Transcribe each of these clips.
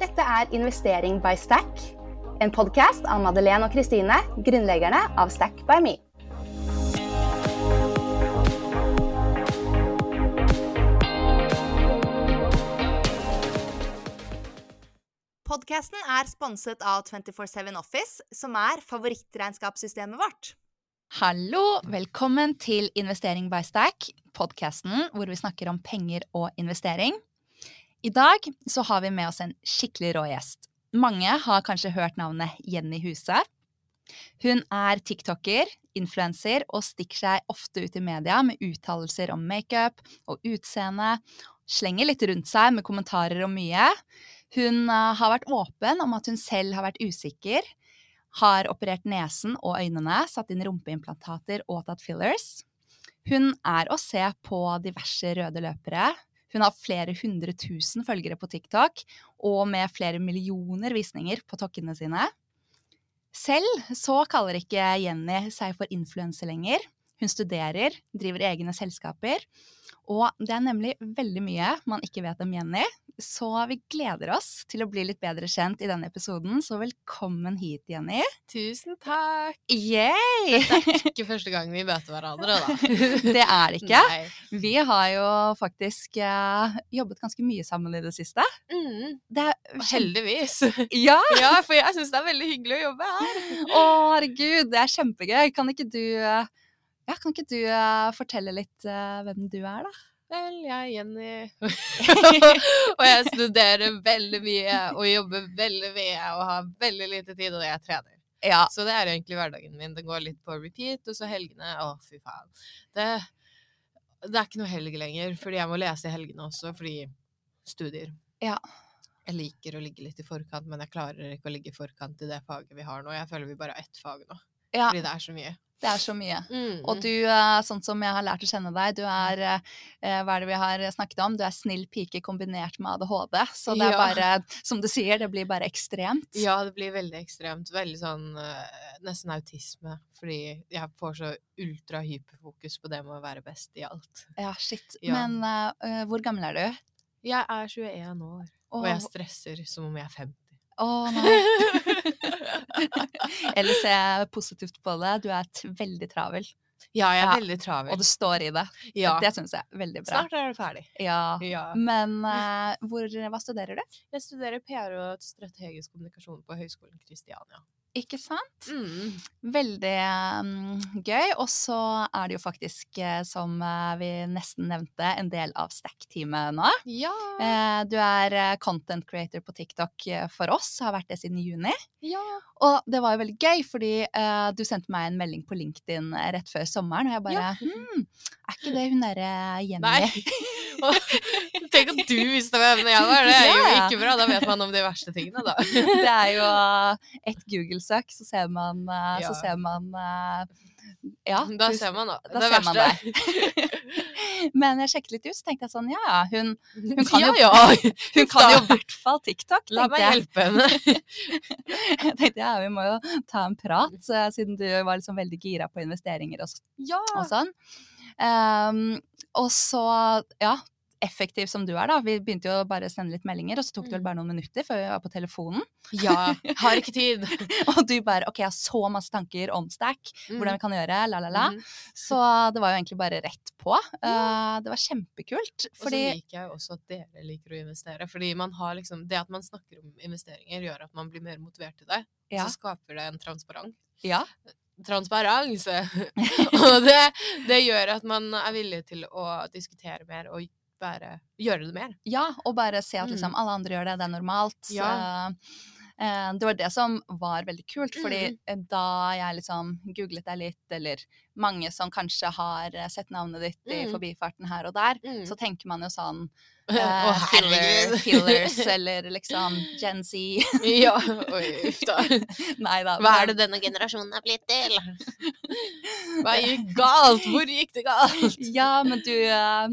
Dette er Investering by Stack, en podkast av Madeleine og Kristine, grunnleggerne av Stack by Me. Podkasten er sponset av 247 Office, som er favorittregnskapssystemet vårt. Hallo! Velkommen til Investering by Stack, podkasten hvor vi snakker om penger og investering. I dag så har vi med oss en skikkelig rå gjest. Mange har kanskje hørt navnet Jenny Huse. Hun er tiktoker, influenser og stikker seg ofte ut i media med uttalelser om makeup og utseende. Slenger litt rundt seg med kommentarer om mye. Hun uh, har vært åpen om at hun selv har vært usikker. Har operert nesen og øynene, satt inn rumpeimplantater og tatt fillers. Hun er å se på diverse røde løpere. Hun har flere hundre tusen følgere på TikTok, og med flere millioner visninger på tokkene sine. Selv så kaller ikke Jenny seg for influenser lenger. Hun studerer, driver egne selskaper. Og det er nemlig veldig mye man ikke vet om Jenny, så vi gleder oss til å bli litt bedre kjent i denne episoden. Så velkommen hit, Jenny. Tusen takk. Yay! Dette er ikke første gang vi møter hverandre, da. Det er det ikke. Nei. Vi har jo faktisk uh, jobbet ganske mye sammen i det siste. Mm, Det er heldigvis. Ja! Ja, for jeg syns det er veldig hyggelig å jobbe her. Å, herregud, det er kjempegøy. Kan ikke du eh, ja, kan ikke du eh, fortelle litt eh, hvem du er, da? Vel, jeg er Jenny, og jeg studerer veldig mye og jobber veldig mye og har veldig lite tid, og jeg trener. Ja. Så det er egentlig hverdagen min. Det går litt på repeat, og så helgene Å, fy faen. Det, det er ikke noe helg lenger, fordi jeg må lese i helgene også, fordi studier. Ja. Jeg liker å ligge litt i forkant, men jeg klarer ikke å ligge i forkant i det faget vi har nå. Jeg føler vi bare har ett fag nå, ja. fordi det er så mye. Det er så mye. Mm. Og du, eh, sånn som jeg har lært å kjenne deg, du er eh, Hva er det vi har snakket om? Du er snill pike kombinert med ADHD. Så det er Ja. bare, som du sier, det blir bare ekstremt. Ja, det blir veldig ekstremt. Veldig sånn eh, nesten autisme. Fordi jeg får så ultra-hyperfokus på det med å være best i alt. Ja, shit. Ja. Men uh, hvor gammel er du? Jeg er 21 år, og jeg stresser som om jeg er 50. Å nei. Eller ser jeg positivt på det. Du er veldig travel, Ja, jeg er Ja, veldig travel. og du står i det. ja. Det syns jeg er veldig bra. Snart er du ferdig. Ja. Ja. Men uh, hvor, hva studerer du? Jeg studerer PR og strategisk kommunikasjon på Høgskolen Kristiania. Ikke sant? Mm. Veldig um, gøy. Og så er det jo faktisk, eh, som eh, vi nesten nevnte, en del av Stack-teamet nå. Ja. Eh, du er content creator på TikTok for oss, har vært det siden juni. ja. Og det var jo veldig gøy, fordi du sendte meg en melding på LinkedIn rett før sommeren, og jeg bare Ja. hm, Er ikke det hun derre Jenny? Nei. Tenk at du visste hvem jeg var. Det er jo ikke bra. Da vet man om de verste tingene, da. det er jo eh, et Google-søk, så ser man, eh, så ser man eh, Ja. Da ser man da. da det ser man. Men jeg sjekket litt ut, så tenkte jeg sånn ja ja, hun, Hun kan ja, jo- ja. hun kan jo i hvert fall TikTok, La meg jeg. hjelpe henne. Jeg tenkte ja, vi må jo ta en prat, siden du var liksom veldig gira på investeringer og, Ja. og sånn. Ehm, og så, ja, effektiv som du er, da. Vi begynte jo bare å sende litt meldinger, og så tok det vel Mm. bare noen minutter før vi var på telefonen. ja. Har ikke tid. Og du bare OK, jeg har så masse tanker om Stack, hvordan vi kan gjøre, la, la, la. Mm. Så det var jo egentlig bare rett på. Uh, det var kjempekult. Og så liker jeg jo også at dere liker å investere. Fordi man har liksom, det at man snakker om investeringer, gjør at man blir mer motivert til det. Ja. Så skaper det en transparent. Ja. Transparanse! og det, det gjør at man er villig til å diskutere mer og bare gjøre det mer. Ja, og bare se at Mm. liksom alle andre gjør det, det er normalt. Ja. Eh, det var det som var veldig kult, fordi Mm. eh, da jeg liksom googlet deg litt, eller mange som kanskje har eh, sett navnet ditt i Mm. forbifarten her og der, Mm. så tenker man jo sånn eh, herregud. fillers, eller liksom Gen Z. ja, oi, uff da. Nei da. Hva er det denne generasjonen er blitt til? Hva gikk galt? Hvor gikk det galt? Ja, men du, eh,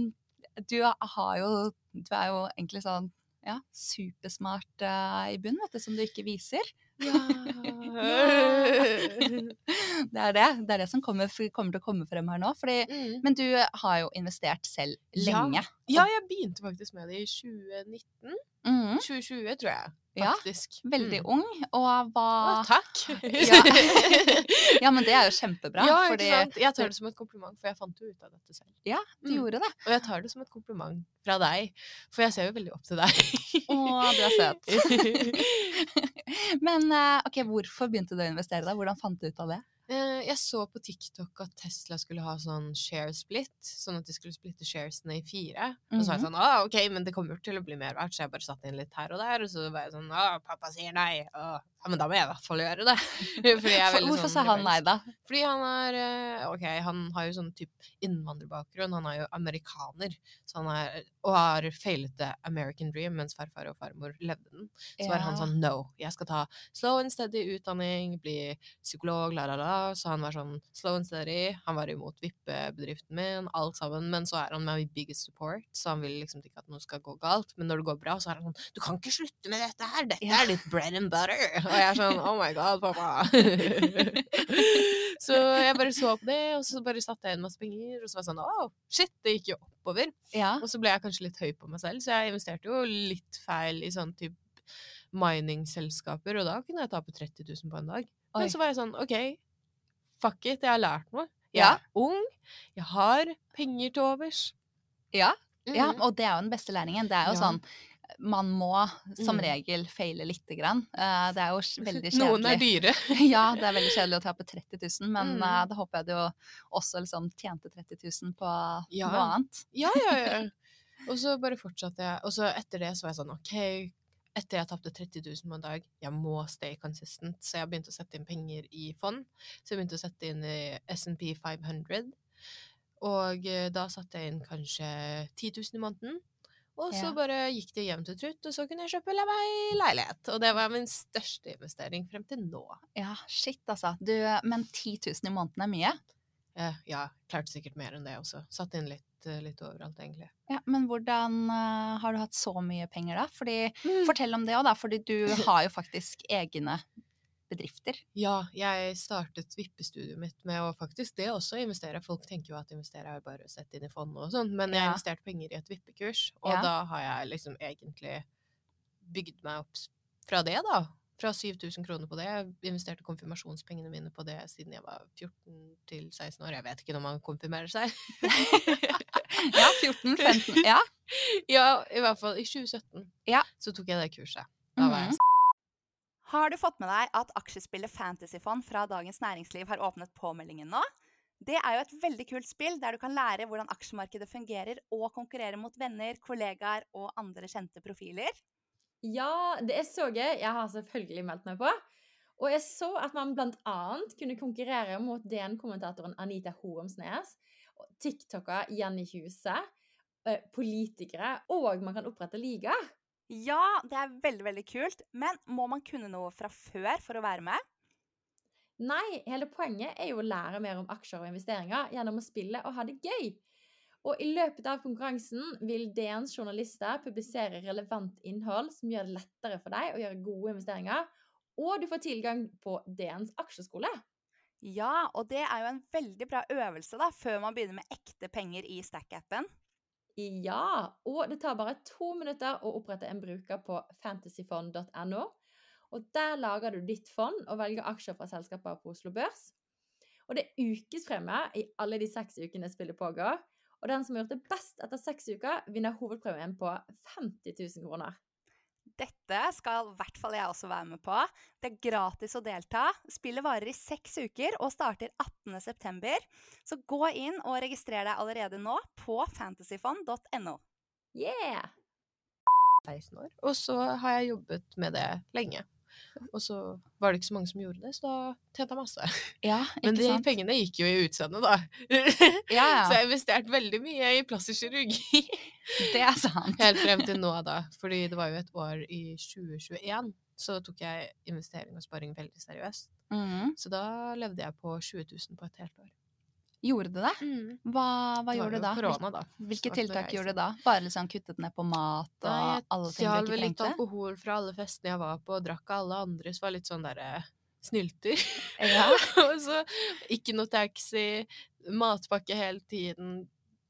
du har jo Du er jo egentlig sånn ja, supersmart uh, i bunn, vet du, som du ikke viser. Det er det. Det er det som kommer, kommer til å komme frem her nå. Fordi, Mm. men du har jo investert selv lenge. Ja, jeg begynte faktisk med det i 2019. Mm. 2020, tror jeg. Faktisk. Ja. Veldig Mm. ung, og hva Å, takk! Ja. Ja, men det er jo kjempebra. ja, fordi sant? Jeg tar det som et kompliment, for jeg fant jo ut av dette selv. Ja, du Mm. gjorde det. Og jeg tar det som et kompliment fra deg, for jeg ser jo veldig opp til deg. Å, du er søt. Men eh, ok, hvorfor begynte du å investere da? Hvordan fant du ut av det? Eh, Jeg så på TikTok at Tesla skulle ha sånn share split, sånn at de skulle splitte sharesene i fire. Og så var jeg Mhm. sånn, ah, ok, men det kommer til å bli mer verdt, så jeg bare satte inn litt her og der, og så var jeg sånn, ah, pappa sier nei, ah, ja, men da må jeg i hvert fall gjøre det. Fordi jeg er veldig hvorfor sånn sa han nei, da? Fordi han er, eh, ok, han har jo sånn typ innvandrerbakgrunn, han er jo amerikaner, så han er, og har feilet the American dream, mens farfar og farmor levde den. Så var han sånn, no, jeg skal ta slow and steady utdanning, bli psykolog, la la la, så han var sånn slow and steady, han var imot vippebedriften min, alt sammen, men så er han my biggest support, så han vil liksom ikke at noe skal gå galt, men når det går bra, så er han sånn, du kan ikke slutte med dette her, dette Ja. er ditt bread and butter, og jeg er sånn, oh my god, pappa. så jeg bare så på det, og så bare satte jeg inn masse penger, og så var jeg sånn, oh, shit, det gikk jo oppover. Ja. Og så ble jeg kanskje litt høy på meg selv, så jeg investerte jo litt feil i sånn type mining-selskaper, og da kunne jeg tape 30 000 på en dag. Oi. Men så var jeg sånn, ok, fuck it, jeg har lært noe. Jeg Ja. er ung, jeg har penger til overs. Ja. ja, Mhm. og det er jo den beste læringen. Det er jo sånn man må som Mm. regel feile lite grann. Eh, det er jo veldig kjedelig. Noen er dyre. ja, det er veldig kjedelig å tape 30 000, men Mm. eh, da håper jeg du også liksom tjente 30 000 på Ja. noe annet. Ja, ja, ja. Og så bare fortsatte jeg. Og så etter det så var jeg sånn, ok, etter jeg tapte 30 000 på en dag, jeg må stay consistent. Så jeg begynte å sette inn penger i fond. Så jeg begynte å sette inn i S&P 500. Og eh, da satte jeg inn kanskje 10 000 i måneden. Og så Ja. bare gikk det jevnt og trutt, og så kunne jeg kjøpe meg leilighet. Og det var min største investering frem til nå. Ja, shit altså. Du, men 10 000 i måneden er mye. Ja, ja, klarte sikkert mer enn det også. Satt inn litt, eh, litt overalt, egentlig. Ja, men hvordan uh, har du hatt så mye penger da? Fordi, Mm. Fortell om det òg, da. Fordi du har jo faktisk egne bedrifter. Ja, jeg startet vippestudiet mitt med å faktisk det også investere. Folk tenker jo at investere er bare å sette inn i fond og sånn, men jeg Ja. investert penger i et vippekurs, og Ja. da har jeg liksom egentlig bygd meg opp fra det, da. Fra 7000 kroner på det. Jeg investerte konfirmasjonspengene mine på det siden jeg var 14 til 16 år. Jeg vet ikke når man konfirmerer seg. Ja, 14-15. Ja. ja, i hvert fall i 2017 Ja. så tok jeg det kurset. Da var jeg Mhm. Har du fått med deg at aksjespillet Fantasyfond fra Dagens Næringsliv har åpnet påmeldingen nå? Det er jo et veldig kult spill der du kan lære hvordan aksjemarkedet fungerer og konkurrere mot venner, kollegaer og andre kjente profiler. Ja, det er så gøy. Jeg har selvfølgelig meldt meg på. Og jeg så at man bl.a. kunne konkurrere mot DN-kommentatoren Anita Horumsnes, og TikToker Jenny i huset, politikere, og man kan opprette liga. Ja, det er veldig, veldig kult, men må man kunne noe fra før for å være med? Nei, hele poenget er jo å lære mer om aksjer og investeringer gjennom å spille og ha det gøy. Og i løpet av konkurransen vil DNs journalister publisere relevant innhold som gjør det lettere for deg å gjøre gode investeringer, og du får tilgang på DNs aksjeskole. Ja, og det er jo en veldig bra øvelse da, før man begynner med ekte penger i Stack-appen. Ja, og det tar bare to minutter å opprette en bruker på fantasyfond.no. Og der lager du ditt fond og velger aksjer fra selskaper på Oslo Børs. Og det er ukespremie i alle de seks ukene spillet pågår. Og den som har gjort det best etter seks uker, vinner hovedpremien på 50 000 kroner. Dette skal i hvert fall jeg også være med på. Det er gratis å delta. Spillet varer i seks uker og starter 18.9. Så gå inn og registrer deg allerede nå på fantasyfond.no. Yeah! 16 år. Og så har jeg jobbet med det lenge. Og så var det ikke så mange som gjorde det, så da tjente jeg masse. Ja, Men de sant? pengene gikk jo i utseendet, da. Ja, ja. Så jeg har investert veldig mye i plastisk kirurgi. Det er sant. Helt frem til nå, da. Fordi det var jo et år i 2021. Så tok jeg investering og sparing veldig seriøst. Mm. Så da levde jeg på 20 000 på et helt år. Gjorde det det? Hva, hva Det gjorde du da? Korona, da. Hvilke tiltak reise. gjorde du da? Bare liksom kuttet ned på mat og Nei, alle jeg ting stjal du vel ikke litt trengte? alkohol fra alle festene jeg var på, og drakk av alle andre, så var jeg litt sånn derre snylter. Ja. og så ikke noe taxi, matpakke hele tiden.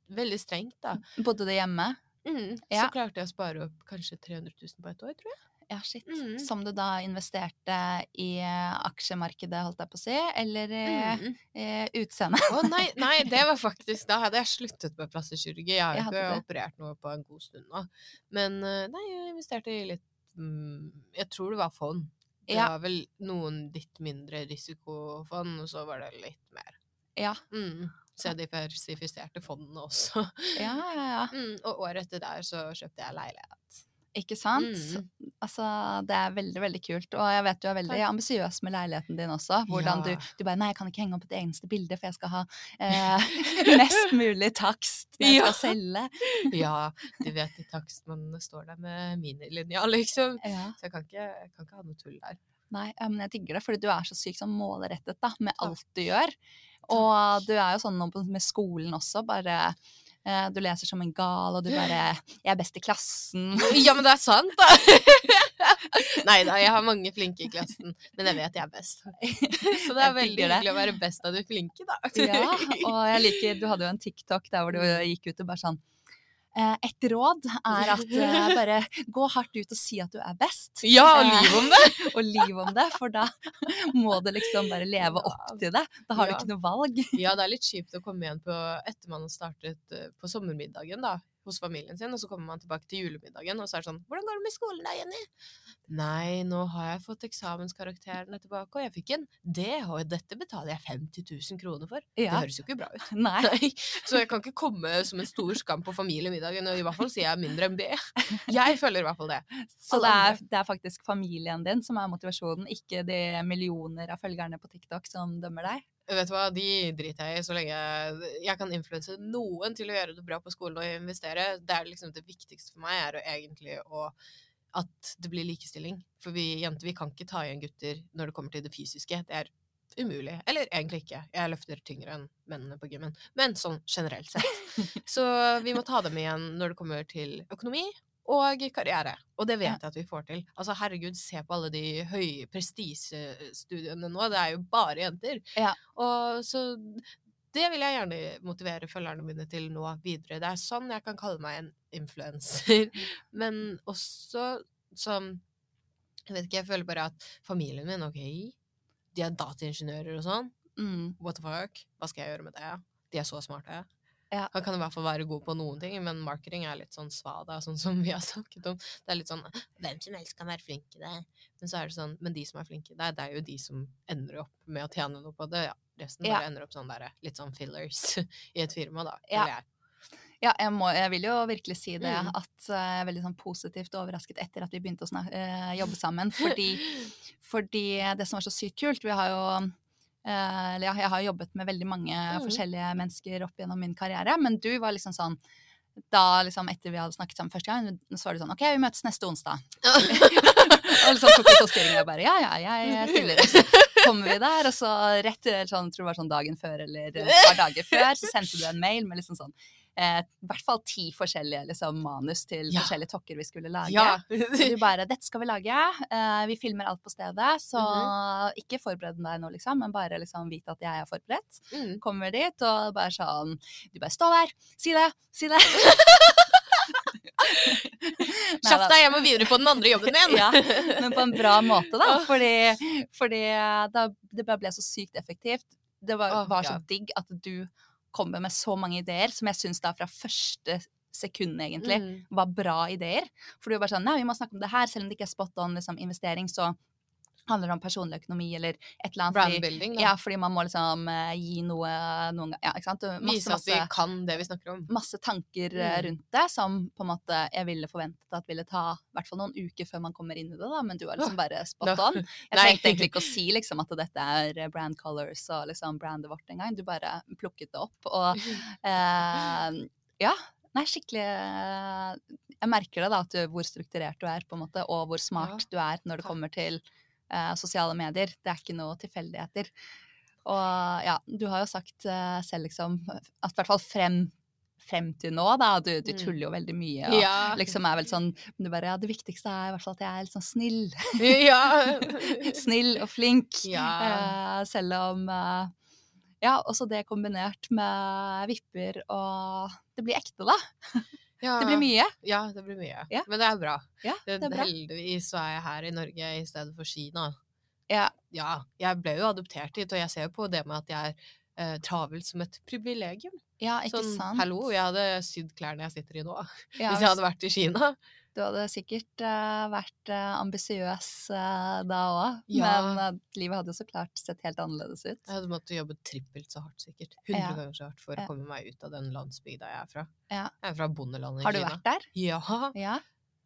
Veldig strengt, da. Bodde du hjemme? Mm, Ja. Så klarte jeg å spare opp kanskje 300 000 på et år, tror jeg. Ja, shit. Mm. Som du da investerte i eh, aksjemarkedet, holdt jeg på å si, eller i Mm. eh, utseende? Å nei, nei, det var faktisk Da hadde jeg sluttet med plastisk kirurgi. Jeg har jo ikke det. operert noe på en god stund nå. Men eh, nei, jeg investerte i litt mm, Jeg tror det var fond. Det Ja. var vel noen litt mindre risikofond, og så var det litt mer. Ja, Mm. Så jeg diversifiserte fondene også. ja, ja. ja. Mm, og året etter der så kjøpte jeg leilighet. Ikke sant? Mm. Altså, det er veldig, veldig kult. Og jeg vet du er veldig ambisiøs med leiligheten din også. Hvordan Ja. du, du bare Nei, jeg kan ikke henge opp et eneste bilde, for jeg skal ha eh, mest mulig takst når jeg Ja. skal selge. Ja, du vet i takst man står der med minilinja, liksom. Ja. Så jeg kan ikke, jeg kan ikke ha noe tull der. Nei, men jeg digger det, fordi du er så sykt sånn målrettet da, med alt du gjør. Og du er jo sånn med skolen også, bare Du leser som en gal, og du bare 'Jeg er best i klassen'. Ja, men det er sant, da! Nei da, jeg har mange flinke i klassen, men jeg vet jeg er best. Så det er veldig hyggelig å være best av de flinke, da. Ja, og jeg liker Du hadde jo en TikTok der hvor du gikk ut og bare sånn eh, Et råd er at eh, bare gå hardt ut og si at du er best. Ja, og Eh, liv om det! og liv om det, for da må du liksom bare leve opp til det. Da har du ikke noe valg. Ja, det er litt kjipt å komme igjen på etter man har startet eh, på sommermiddagen, da. Hos familien sin, og så kommer man tilbake til julemiddagen, og så er det sånn 'Hvordan går det med skolen da, Jenny?' Nei, nå har jeg fått eksamenskarakterene tilbake, og jeg fikk en D, og dette betaler jeg 50 000 kroner for. Det høres jo ikke bra ut. Nei. Nei, så jeg kan ikke komme som en stor skam på familiemiddagen, og i hvert fall sier jeg mindre enn B. Jeg føler i hvert fall det. Så det er, det er faktisk familien din som er motivasjonen, ikke de millioner av følgerne på TikTok som dømmer deg. Vet du hva, de driter jeg i så lenge jeg, jeg kan influense noen til å gjøre det bra på skolen og investere. Det er liksom det viktigste for meg, er å egentlig å at det blir likestilling. For vi jenter vi kan ikke ta igjen gutter når det kommer til det fysiske. Det er umulig. Eller egentlig ikke. Jeg løfter tyngre enn mennene på gymmen. Men sånn generelt sett. Så vi må ta dem igjen når det kommer til økonomi og karriere. Og det vet jeg at vi får til. Altså herregud, se på alle de høye prestisjestudiene nå. Det er jo bare jenter. Ja. Og så det vil jeg gjerne motivere følgerne mine til nå videre. Det er sånn jeg kan kalle meg en influenser. Men også som Jeg vet ikke, jeg føler bare at familien min, OK, de er dataingeniører og sånn. Mm. What the fuck? Hva skal jeg gjøre med det? De er så smarte. Ja. Han kan i hvert fall være god på noen ting, men marketing er litt sånn svada, sånn som vi har snakket om. Det er litt sånn Hvem som helst kan være flink i det. Men så er det sånn Men de som er flinke i det, det er jo de som ender opp med å tjene noe på det. Ja. Resten Ja. bare ender opp sånn der, litt sånn fillers i et firma, da. Ja. jeg. Ja, jeg, må, jeg vil jo virkelig si det, Mm. at eh, jeg er veldig sånn positivt overrasket etter at vi begynte å snak øh, jobbe sammen. Fordi, fordi det som var så sykt kult Vi har jo eller ja, jeg har jobbet med veldig mange Mm. forskjellige mennesker opp gjennom min karriere, men du var liksom sånn da liksom etter vi hadde snakket sammen første gang, så var det sånn OK, vi møtes neste onsdag. og liksom tok litt styringen, og jeg bare ja, ja, jeg stiller. Så kommer vi der, og så rett sånn, tror jeg det var sånn dagen før eller et par dager før, så sendte du en mail med liksom sånn eh, i hvert fall ti forskjellige liksom, manus til Ja. forskjellige tokker vi skulle lage. Ja. Du bare 'Dette skal vi lage. eh, vi filmer alt på stedet, så Mhm. ikke forbered deg nå, liksom, men bare liksom vite at jeg er forberedt'. Mm. Kommer dit, og bare sånn Du bare 'Stå der! Si det! Si det!' Kjapp deg, jeg må videre på den andre jobben min! Ja, men på en bra måte, da. Fordi, fordi da, det bare ble så sykt effektivt. Det var, oh, var så digg at du kommer med så mange ideer som jeg syns da fra første sekund egentlig Mm. var bra ideer. For du er bare sånn Nei, vi må snakke om det her, selv om det ikke er spot on liksom, investering, så handler om personlig økonomi eller et eller annet. Brandbuilding, da. ja, fordi man må liksom uh, gi noe noen gang Ja, ikke sant? Masse, Vise at vi kan det vi snakker om. masse tanker eh, Mm. rundt det som på en måte jeg ville forventet at ville ta i hvert fall noen uker før man kommer inn i det, da, men du var liksom bare spot on. Jeg tenkte egentlig ikke å si liksom at dette er eh, brand colors og liksom brandet vårt engang. Du bare plukket det opp. Og uh, ja. Nei, skikkelig Jeg merker det, da, du, hvor strukturert du er, på en måte, og hvor smart du er når det kommer til eh, sosiale medier. Det er ikke noe tilfeldigheter. Og ja, du har jo sagt eh, selv liksom at i hvert fall frem, frem til nå, da, du, du Mm. tuller jo veldig mye. Og Ja. liksom er vel sånn du bare, ja, Det viktigste er i hvert fall at jeg er litt sånn snill. ja. Snill og flink. Ja. Uh, selv om uh, Ja, også det kombinert med vipper og Det blir ekte, da. Ja, Det blir mye. Ja, det blir mye. Ja. Men det er bra. Ja, Det, er bra. heldigvis så er jeg her i Norge i stedet for Kina. Ja. Ja, jeg ble jo adoptert hit, og jeg ser jo på det med at jeg er eh, travel som et privilegium. Ja, ikke Sånn, sant? hallo, jeg hadde sydd klærne jeg sitter i nå, hvis jeg hadde vært i Kina. Du hadde sikkert eh, vært uh, ambisiøs eh, da òg, Ja. men livet hadde jo så klart sett helt annerledes ut. Jeg hadde måttet jobbe trippelt så hardt, sikkert. Hundre Ja. ganger så hardt for Ja. å komme meg ut av den landsbygda jeg er fra. Ja. Jeg er fra bondelandet i Kina. Har du Kina. vært der? Ja. Ja.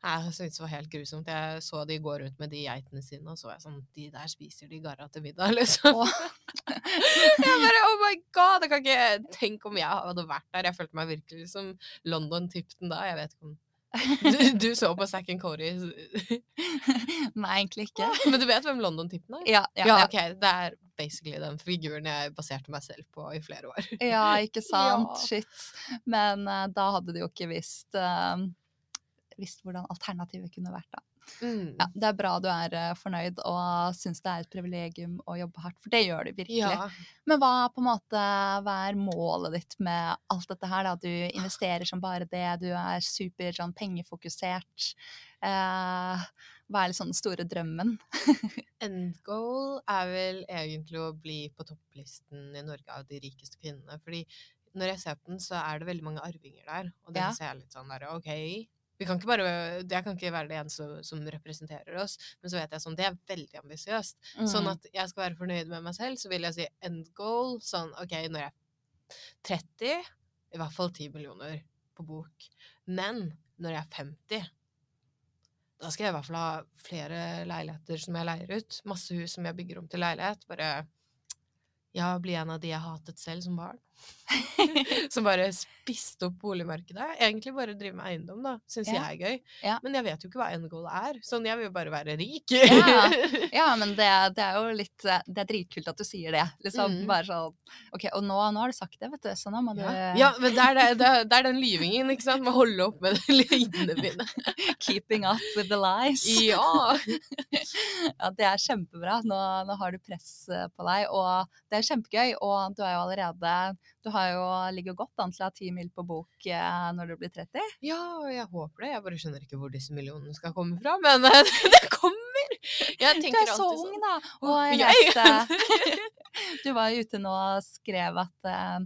Jeg syntes det var helt grusomt. Jeg så de gå rundt med de geitene sine, og så var jeg sånn De der spiser de garra til middag, liksom. Oh. jeg bare Oh my god! Jeg kan ikke tenke om jeg hadde vært der. Jeg følte meg virkelig som London-tipten da. Jeg vet ikke om du, du så på Zack and Cody, Nei, egentlig ikke. men du vet hvem London-Tipton er? Ja, ja, Ja, ja. ok. Det er basically den figuren jeg baserte meg selv på i flere år. ja ikke sant? Ja. Shit. Men uh, da hadde de jo ikke visst uh, Visst hvordan alternativet kunne vært, da. Mm. Ja, det er bra du er eh, fornøyd og syns det er et privilegium å jobbe hardt, for det gjør du virkelig. Ja. Men hva, måte, hva er målet ditt med alt dette her? Da? Du investerer som bare det, du er super sånn, pengefokusert. Eh, hva er liksom den store drømmen? End goal er vel egentlig å bli på topplisten i Norge av de rikeste kvinnene. Fordi når jeg ser på den, så er det veldig mange arvinger der. Og det Ja. ser jeg litt sånn der, OK. Vi kan ikke bare, jeg kan ikke være det eneste som, som representerer oss, men så vet jeg sånn, det er veldig ambisiøst. Sånn Mm. at jeg skal være fornøyd med meg selv, så vil jeg si end goal. Sånn OK, når jeg er 30, i hvert fall 10 millioner på bok. Men når jeg er 50, da skal jeg i hvert fall ha flere leiligheter som jeg leier ut. Masse hus som jeg bygger om til leilighet. Bare ja, bli en av de jeg hatet selv som barn. som bare spiste opp boligmarkedet. Egentlig bare drive med eiendom, da. Syns Ja. jeg er gøy. Ja. Men jeg vet jo ikke hva end goal er. Sånn, jeg vil jo bare være rik. Ja. Ja, men det, det er jo litt eh, Det er dritkult at du sier det. Liksom Mm. bare sånn OK, og nå, nå har du sagt det, vet du, så nå må du Ja. men det er, det, det, det er den lyvingen, ikke sant? Må holde opp med løgnene mine. Keeping up with the lies. Ja! Ja, det er kjempebra. Nå, nå har du press eh, på deg, og det er kjempegøy. Og du er jo allerede Du har jo ligger godt an til å ha ti mil på bok eh, når du blir 30. Ja, jeg håper det. Jeg bare skjønner ikke hvor disse millionene skal komme fra, men eh, det kommer! Jeg Du er så ung, sånn. da! Og «Åh, jeg leste Du var jo ute nå og skrev at eh,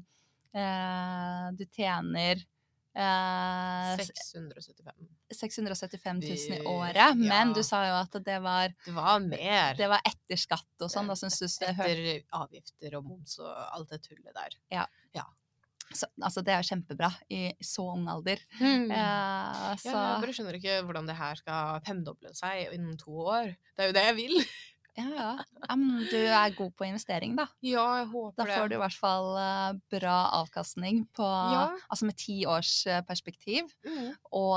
eh, du tjener eh, 675. 675 000 i året, men ja. du sa jo at det var, Det var mer. det var etter skatt og sånn. Da syns du det Etter avgifter og moms og alt det tullet der. så, Altså, det er jo kjempebra i så ung alder. Mm. Eh, så Ja, jeg bare skjønner ikke hvordan det her skal femdoble seg innen to år. Det er jo det jeg vil. Ja, ja. ja, men du er god på investering, da. Ja, jeg håper det. Da får du i hvert fall eh, bra avkastning på Ja. Altså med ti års eh, perspektiv. Mm, Og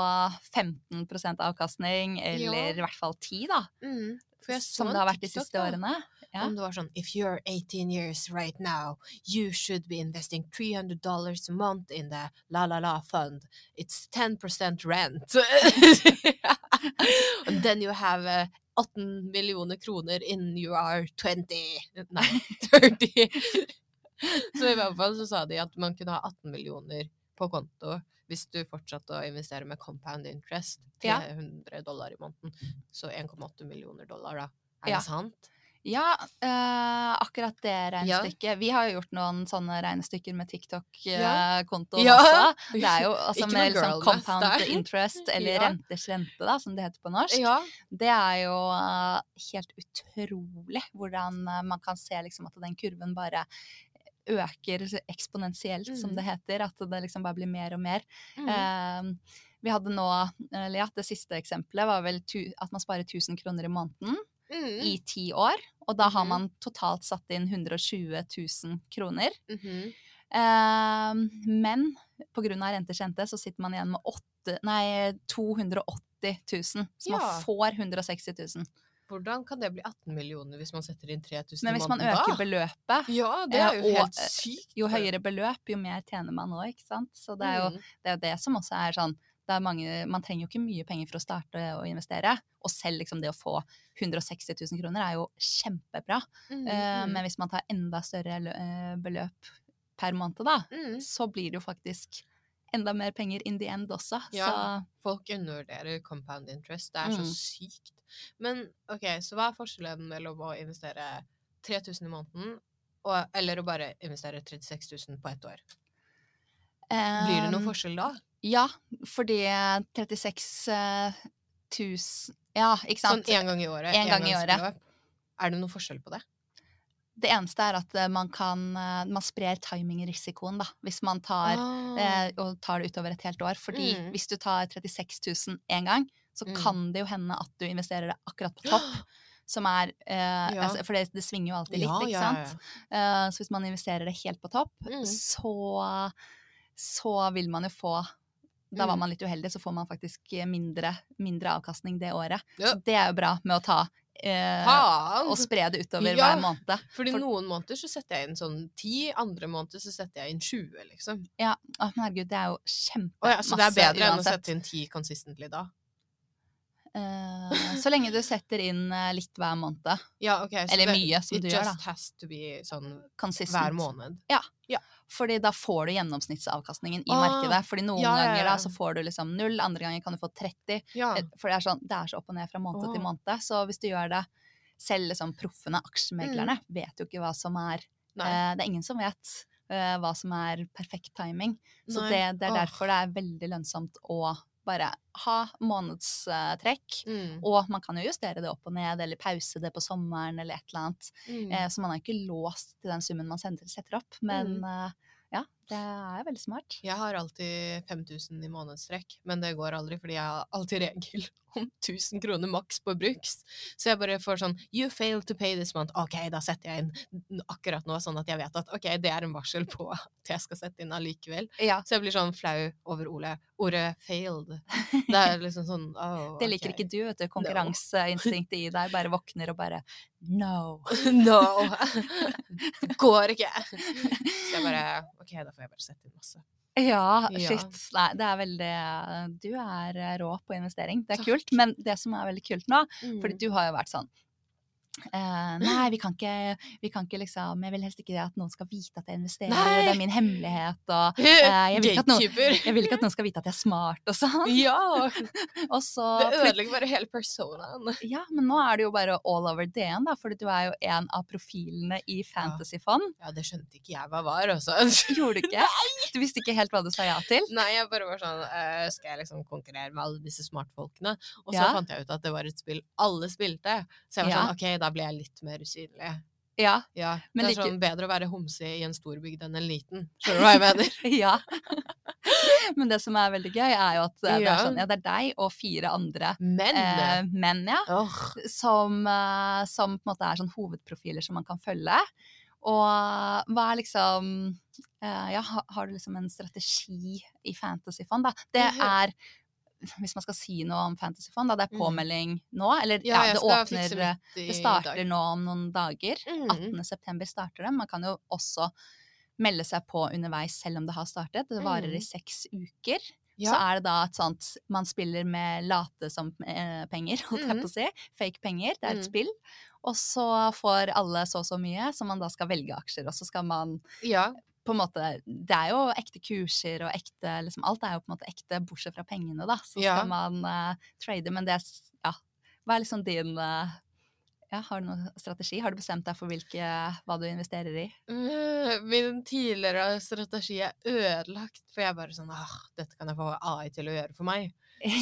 15% avkastning, eller i hvert fall ti, da. mm. Som det har vært de siste årene. Ja. Om det var sånn If you're 18 years right now, you should be investing 300 dollars a month in the La La La fund. It's 10% rent. And then you have uh, 18 millioner kroner in you are 20 Nei, 30. så i hvert fall så sa de at man kunne ha 18 millioner på konto hvis du fortsatte å investere med compound interest. Ja. 300 dollar i måneden. Så 1,8 millioner dollar, da. Er Ja. det sant? Ja, eh, akkurat det regnestykket. Vi har jo gjort noen sånne regnestykker med TikTok-kontoen Ja. også. Det er jo altså Ikke med liksom compound der. interest, eller Ja. renters rente, da, som det heter på norsk. Ja. Det er jo uh, helt utrolig hvordan eh, man kan se liksom at den kurven bare øker eksponentielt, som Mhm. det heter. At det liksom bare blir mer og mer. Mm. Eh, vi hadde nå, eller ja, det siste eksempelet var vel tu, at man sparer 1000 kroner i måneden Mm. i ti år. Og da har Mhm. man totalt satt inn 120 000 kroner. Mhm. Eh, men pga. rentekjente, så sitter man igjen med 8, nei, 280 000. Så man får 160 000. Hvordan kan det bli 18 millioner hvis man setter inn 3000 Men i hvis man øker da? beløpet, Ja, det er jo eh, og, helt eh, sykt. jo høyere beløp, jo mer tjener man òg, ikke sant. Så det er jo Mm. det, er jo det som også er sånn mange, Man trenger jo ikke mye penger for å starte å investere. Og selv liksom det å få 160 000 kroner er jo kjempebra. Mm, mm. Uh, Men hvis man tar enda større eh, beløp per måned, da, mm. så blir det jo faktisk enda mer penger in the end også. Ja. Folk undervurderer compound interest. Det er så Mm. sykt. Men ok, så hva er forskjellen mellom å investere 3000 i måneden og, eller å bare investere 36 000 på ett år? Blir det noen forskjell da? Ja, fordi 36 eh, 000 Ja, ikke sant? Sånn sant? én gang i året? En gang i året. Er det noen forskjell på det? Det eneste er at eh, man kan eh, Man sprer timingrisikoen, da. Hvis man tar eh, og tar det utover et helt år. Fordi Mm. hvis du tar 36 000 én gang, så Mm. kan det jo hende at du investerer det akkurat på topp. Som er eh, Ja. altså, For det, det svinger jo alltid litt, Ja, ikke ja, sant? Eh, så hvis man investerer det helt på topp, Mm. så, så vil man jo få da var Mm. man litt uheldig, så får man faktisk mindre, mindre avkastning det året. Ja. Så det er jo bra med å ta eh, og spre det utover Ja. hver måned. Fordi for- noen måneder så setter jeg inn sånn ti, andre måneder så setter jeg inn 20, liksom. Ja, å, men herregud, det er jo kjempemasse ja, så det er bedre enn å sette inn ti consistently da? Eh, så lenge du setter inn eh, litt hver måned. Ja, ok. så Eller det- mye, som du gjør, da. just has to be sånn Consistent. hver måned. Fordi da får du gjennomsnittsavkastningen i Ah, markedet. Fordi noen ja, ja, ganger da så får du liksom null, andre ganger kan du få 30. Ja. Eh, For det er, sånn, det er så opp og ned fra måned til måned. Så hvis du gjør det selv liksom proffene, aksjemeglerne, vet jo ikke hva som er Mm. Eh, Det er ingen som vet eh, hva som er perfekt timing. Så det, det er derfor det er veldig lønnsomt å bare ha månedstrekk. Mm. Og man kan jo justere det opp og ned, eller pause det på sommeren, eller et eller annet. Mm. Eh, så man er ikke låst til den summen man sender, setter opp. Men eh, ja, det er veldig smart. Jeg har alltid 5000 i månedstrekk, men det går aldri, fordi jeg har alltid regel om 1000 kroner maks på bruks. Så jeg bare får sånn You failed to pay this month. Ok, da setter jeg inn akkurat nå, sånn at jeg vet at ok, det er en varsel på at jeg skal sette inn allikevel. Ja, Så jeg blir sånn flau over Ole. ordet 'failed'. Det er liksom sånn åh, Det liker ikke du, vet du. Konkurranseinstinktet i deg bare våkner og bare No. No! Det går ikke! Så jeg bare OK, da får jeg bare sette inn masse. Ja, shit. Nei, det er veldig Du er eh, rå på investering. Det er Takk. kult. Men det som er veldig kult nå, Mm. fordi du har jo vært sånn eh, nei, vi kan, ikke, vi kan ikke liksom Jeg vil helst ikke at noen skal vite at jeg investerer. Nei! Det er min hemmelighet. Og uh, jeg, vil noen, jeg vil ikke at noen skal vite at jeg er smart og sånn. Ja! Og så Det ødelegger bare hele personaen. Ja, men nå er det jo bare all over DN, da, for du er jo en av profilene i Fantasyfond. Ja, det skjønte ikke jeg hva var, altså. Gjorde du ikke? Du visste ikke helt hva du sa ja til? Nei, jeg bare var sånn uh, Skal jeg liksom konkurrere med alle disse smartfolkene? Og så Ja. fant jeg ut at det var et spill alle spilte. Så jeg var Ja. sånn OK, da ble jeg litt mer usynlig. Ja. Ja, Men det er like- sånn bedre å være homse i en storbygd enn en liten. Skjønner du hva jeg mener? ja. Men det som er veldig gøy, er jo at eh, det er, sånn, ja, det er deg og fire andre menn, eh, menn, ja. oh. som, eh, som på en måte er sånn hovedprofiler som man kan følge. Og hva er liksom eh, Ja, har du liksom en strategi i Fantasyfond, da? Det er Hvis man skal si noe om Fantasyfond, da, det er Mhm. påmelding nå? Eller ja, ja, det åpner Det starter nå om noen dager. Mm. 18. september starter det. Man kan jo også melde seg på underveis selv om det har startet. Det varer i Mhm. seks uker. Ja. Så er det da et sånt Man spiller med late som eh, penger, holdt jeg på å si. Fake penger. Det er et mm. spill. Og så får alle så og så mye, som man da skal velge aksjer. Og så skal man Ja. På en måte Det er jo ekte kurser og ekte liksom, Alt er jo på en måte ekte, bortsett fra pengene, da. Så Ja. skal man uh, trade, men det er Ja. Hva er liksom din uh, ja, Har du noen strategi? Har du bestemt deg for hvilke, hva du investerer i? Øh, Min tidligere strategi er ødelagt, for jeg er bare sånn ah, dette kan jeg få AI til å gjøre for meg.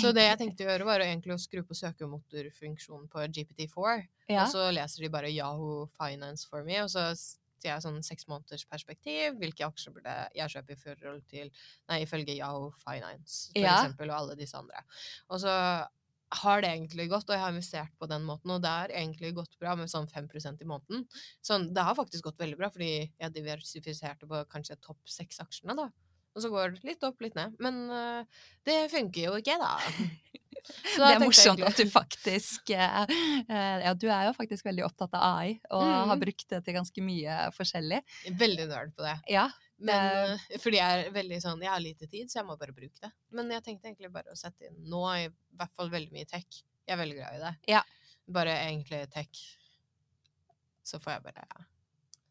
Så det jeg tenkte å gjøre, var egentlig å skru på søkemotorfunksjonen på GPT4. ja. Og så leser de bare Yahoo Finance for me, og så sier jeg sånn seks måneders perspektiv. Hvilke aksjer burde jeg kjøpe i forhold til Nei, ifølge Yahoo Finance, for Ja. eksempel, og alle disse andre. Og så har det egentlig gått, og jeg har investert på den måten, og det har egentlig gått bra med sånn 5% i måneden. Så det har faktisk gått veldig bra, fordi jeg diversifiserte på kanskje topp seks aksjene, da. Og så går det litt opp, litt ned. Men øh, det funker jo ikke, da. Det er morsomt at du faktisk eh, eh, Ja, du er jo faktisk veldig opptatt av AI, og har Mm. brukt det til ganske mye forskjellig. Veldig nerd på det. Ja. Men, øh, fordi jeg er veldig sånn Jeg har lite tid, så jeg må bare bruke det. Men jeg tenkte egentlig bare å sette inn nå i hvert fall veldig mye tech. Jeg er veldig glad i det. Ja. Bare egentlig tech. Så får jeg bare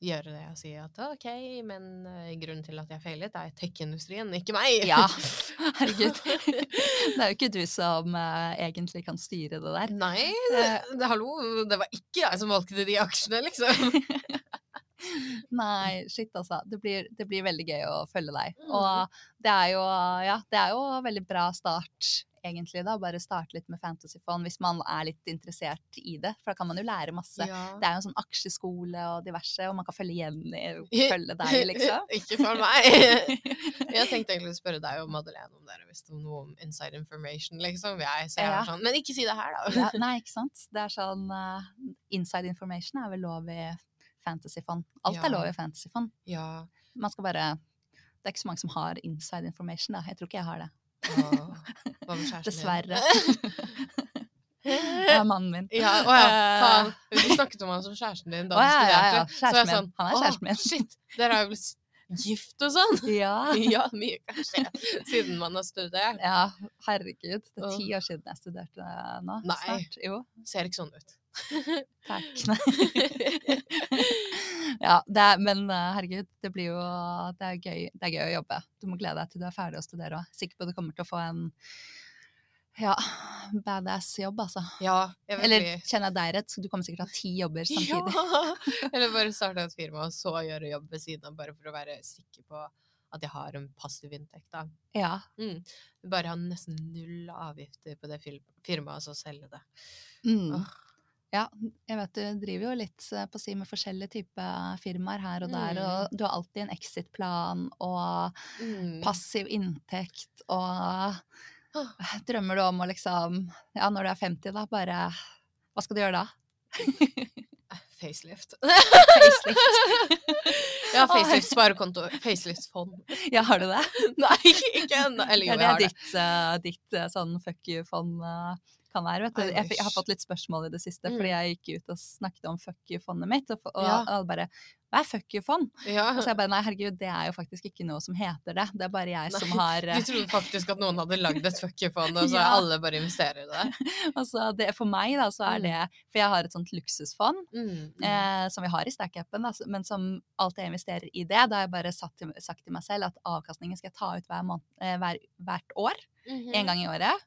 gjøre det og si at OK, men eh, grunnen til at jeg feilet, er tech-industrien, ikke meg. Ja, herregud. Det er jo ikke du som eh, egentlig kan styre det der. Nei, det, det, hallo, det var ikke jeg som valgte de aksjene, liksom. Nei, shit altså. Det blir, det blir veldig gøy å følge deg. Mm. Og det er jo, ja, det er jo veldig bra start, egentlig, da. Bare starte litt med Fantasyfond hvis man er litt interessert i det. For da kan man jo lære masse. Ja. Det er jo en sånn aksjeskole og diverse, og man kan følge Jenny, følge deg, liksom. ikke for meg. Jeg tenkte egentlig å spørre deg og Madeleine om dere visste om noe om inside information, liksom. Jeg, så jeg Ja. var sånn, men ikke si det her, da. Ja, nei, ikke sant. Det er sånn uh, Inside information er vel lov i Fantasyfond. Alt er lov i Fantasyfond. Ja. Man skal bare Det er ikke så mange som har inside information, da. Jeg tror ikke jeg har det. Hva med kjæresten? Dessverre. Det er mannen min. Ja, å ja, Eh, faen. Du snakket om han som kjæresten din da du ja, ja, ja. studerte. Kjæresten min. Han er «Åh, kjæresten min.» Shit, dere har jo blitt gift og sånn. Ja. Ja, mye kan skje siden man har studert. ja, herregud. Det er ti år siden jeg studerte nå. Nei. Snart. Jo, Ser ikke sånn ut. takk. Nei. Ja, det men eh, herregud, det blir jo det er, gøy, det er gøy å jobbe. Du må glede deg til du er ferdig å studere òg. Sikker på at du kommer til å få en ja, badass jobb, altså. Ja, jeg vil Eller kjenner jeg deg rett, så du kommer sikkert til å ha ti jobber samtidig. Ja. Eller bare starte et firma og så gjøre jobb ved siden av, bare for å være sikker på at jeg har en passiv inntekt. da. Ja. Mm. Bare ha nesten null avgifter på det firmaet, og så selge det. Mm. Åh. Ja, jeg vet du driver jo litt eh, på å si med forskjellige typer firmaer her og der, Mm. og du har alltid en exit-plan og Mm. passiv inntekt og Drømmer du om å liksom Ja, når du er 50, da, bare Hva skal du gjøre da? Facelift. Facelift. ja, facelift sparekonto. Facelift-fond. Ja, har du det? Nei, ikke ennå. Eller jo, Ja, jeg det har er det. ditt, uh, ditt eh, sånn fuck you-fond eh, kan være, vet du. Jeg, jeg har fått litt spørsmål i det siste, fordi Mm. jeg gikk ut og snakket om fuck you-fondet mitt, og, og, Ja. og bare Hva er fuck you-fond? Ja. Og så jeg bare nei, herregud, det er jo faktisk ikke noe som heter det. Det er bare jeg som Nei, har eh, Du trodde faktisk at noen hadde lagd et fuck you-fond, og så Ja. alle bare investerer i det? Altså, det, for meg, da, så er Mm. det For jeg har et sånt luksusfond Mm. mm. eh, som vi har i Stack-appen, men som alltid jeg investerer i det. Da har jeg bare sagt til, sagt til meg selv at avkastningen skal jeg ta ut hver måned, eh, hver, hvert år. Mhm. En gang i året.